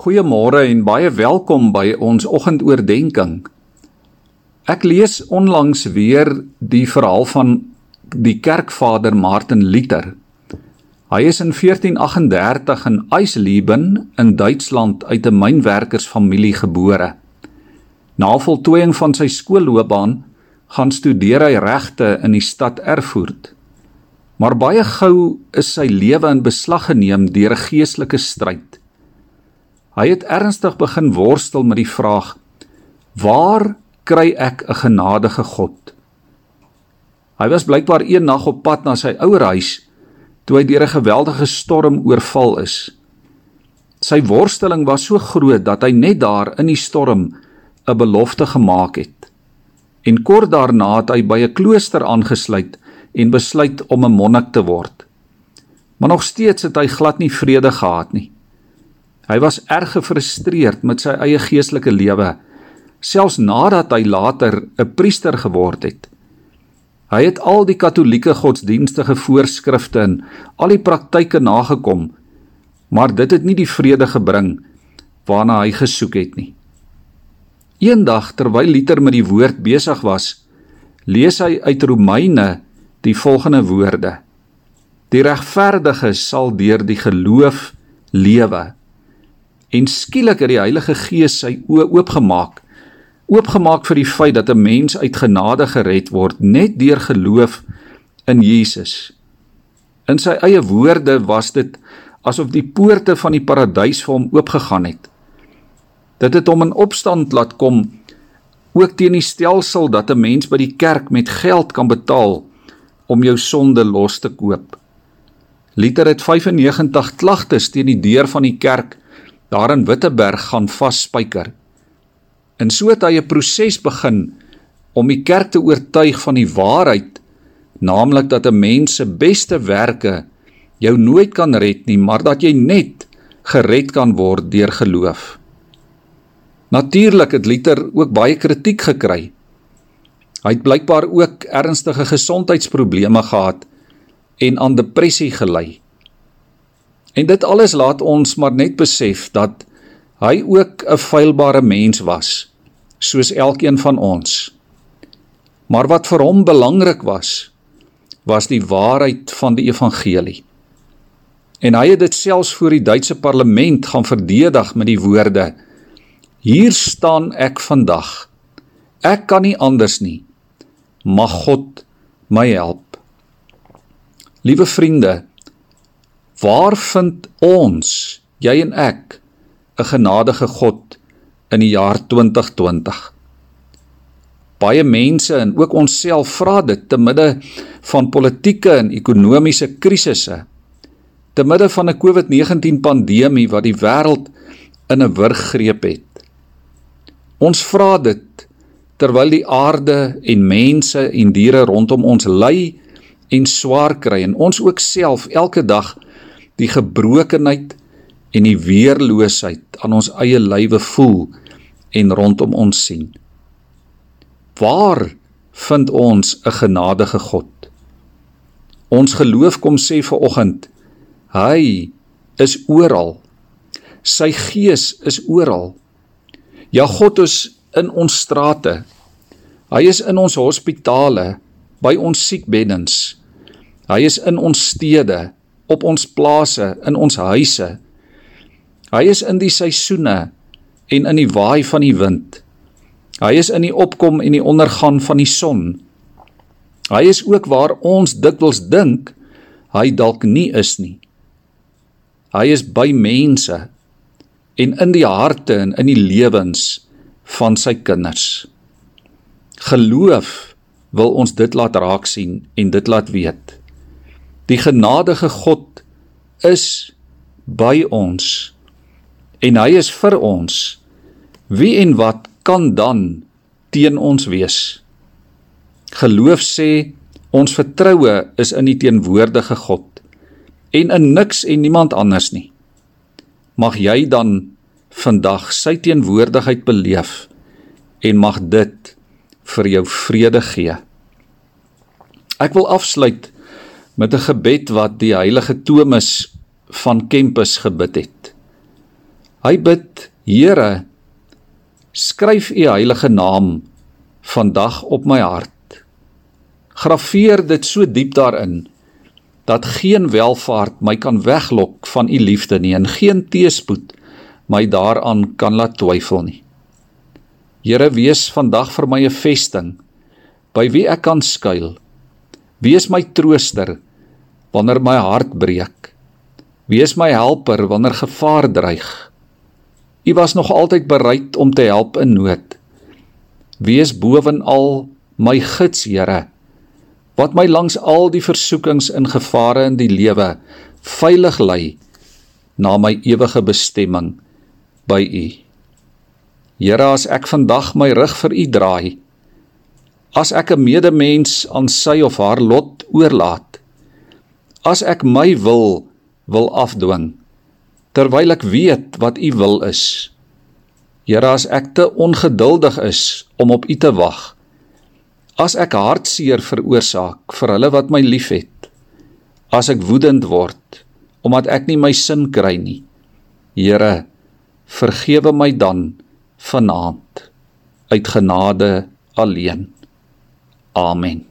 Goeiemôre en baie welkom by ons oggendoordenkings. Ek lees onlangs weer die verhaal van die kerkvader Martin Luther. Hy is in 1438 in Eisleben in Duitsland uit 'n mynwerkersfamilie gebore. Na voltooiing van sy skoolloopbaan gaan studeer hy regte in die stad Erfurt. Maar baie gou is sy lewe in beslag geneem deur 'n geestelike stryd. Hy het ernstig begin worstel met die vraag: Waar kry ek 'n genadige God? Hy was blykbaar een nag op pad na sy ouer huis toe hy deur 'n geweldige storm oorval is. Sy worsteling was so groot dat hy net daar in die storm 'n belofte gemaak het. En kort daarna het hy by 'n klooster aangesluit en besluit om 'n monnik te word. Maar nog steeds het hy glad nie vrede gehad nie. Hy was erg gefrustreerd met sy eie geestelike lewe, selfs nadat hy later 'n priester geword het. Hy het al die katolieke godsdienstige voorskrifte en al die praktyke nagekom, maar dit het nie die vrede gebring waarna hy gesoek het nie. Eendag terwyl Luther met die woord besig was, lees hy uit Romeine die volgende woorde: Die regverdige sal deur die geloof lewe. En skielik het die Heilige Gees sy oë oopgemaak. Oopgemaak vir die feit dat 'n mens uit genade gered word net deur geloof in Jesus. In sy eie woorde was dit asof die poorte van die paradys vir hom oopgegaan het. Dit het hom in opstand laat kom ook teen die stelsel dat 'n mens by die kerk met geld kan betaal om jou sonde los te koop. Luther het 95 klagtes teen die deur van die kerk daar in Witteberg gaan vasspyker. En so het hy 'n proses begin om die kerk te oortuig van die waarheid, naamlik dat 'n mens se beste werke jou nooit kan red nie, maar dat jy net gered kan word deur geloof. Natuurlik het Luther ook baie kritiek gekry. Hy het blykbaar ook ernstige gesondheidsprobleme gehad en aan depressie gely. En dit alles laat ons maar net besef dat hy ook 'n feilbare mens was, soos elkeen van ons. Maar wat vir hom belangrik was, was die waarheid van die evangelie. En hy het dit selfs voor die Duitse parlement gaan verdedig met die woorde: Hier staan ek vandag. Ek kan nie anders nie. Mag God my help. Liewe vriende, Waar vind ons, jy en ek, 'n genadige God in die jaar 2020? Baie mense en ook onsself vra dit te midde van politieke en ekonomiese krisisse, te midde van 'n COVID-19 pandemie wat die wêreld in 'n wurg greep het. Ons vra dit terwyl die aarde en mense en diere rondom ons ly en swaar kry en ons ook self elke dag die gebrokenheid en die weerloosheid aan ons eie lywe voel en rondom ons sien. Waar vind ons 'n genadige God? Ons geloof kom sê ver oggend, hy is oral. Sy gees is oral. Ja God is in ons strate. Hy is in ons hospitale, by ons siekbeddens. Hy is in ons stede op ons plase, in ons huise. Hy is in die seisoene en in die waai van die wind. Hy is in die opkom en die ondergang van die son. Hy is ook waar ons dikwels dink hy dalk nie is nie. Hy is by mense en in die harte en in die lewens van sy kinders. Geloof wil ons dit laat raak sien en dit laat weet. Die genadige God is by ons en hy is vir ons. Wie en wat kan dan teen ons wees? Geloof sê ons vertroue is in die teenwoordige God en in niks en niemand anders nie. Mag jy dan vandag sy teenwoordigheid beleef en mag dit vir jou vrede gee. Ek wil afsluit met 'n gebed wat die heilige Thomas van Kempis gebid het. Hy bid Here, skryf u heilige naam vandag op my hart. Graweer dit so diep daarin dat geen welvaart my kan weglok van u liefde nie en geen teëspoed my daaraan kan laat twyfel nie. Here, wees vandag vir my 'n vesting by wie ek kan skuil. Wees my trooster wanneer my hart breek. Wees my helper wanneer gevaar dreig. U was nog altyd bereid om te help in nood. Wees bovenal my gids, Here, wat my langs al die versoekings en gevare in die lewe veilig lei na my ewige bestemming by U. Here, as ek vandag my rug vir U draai, as ek 'n medemens aan sy of haar lot oorlaat, as ek my wil wil afdwing terwyl ek weet wat u wil is. Here, as ek te ongeduldig is om op u te wag, as ek hartseer veroorsaak vir hulle wat my liefhet, as ek woedend word omdat ek nie my sin kry nie, Here, vergewe my dan vanaand uit genade alleen. Amen.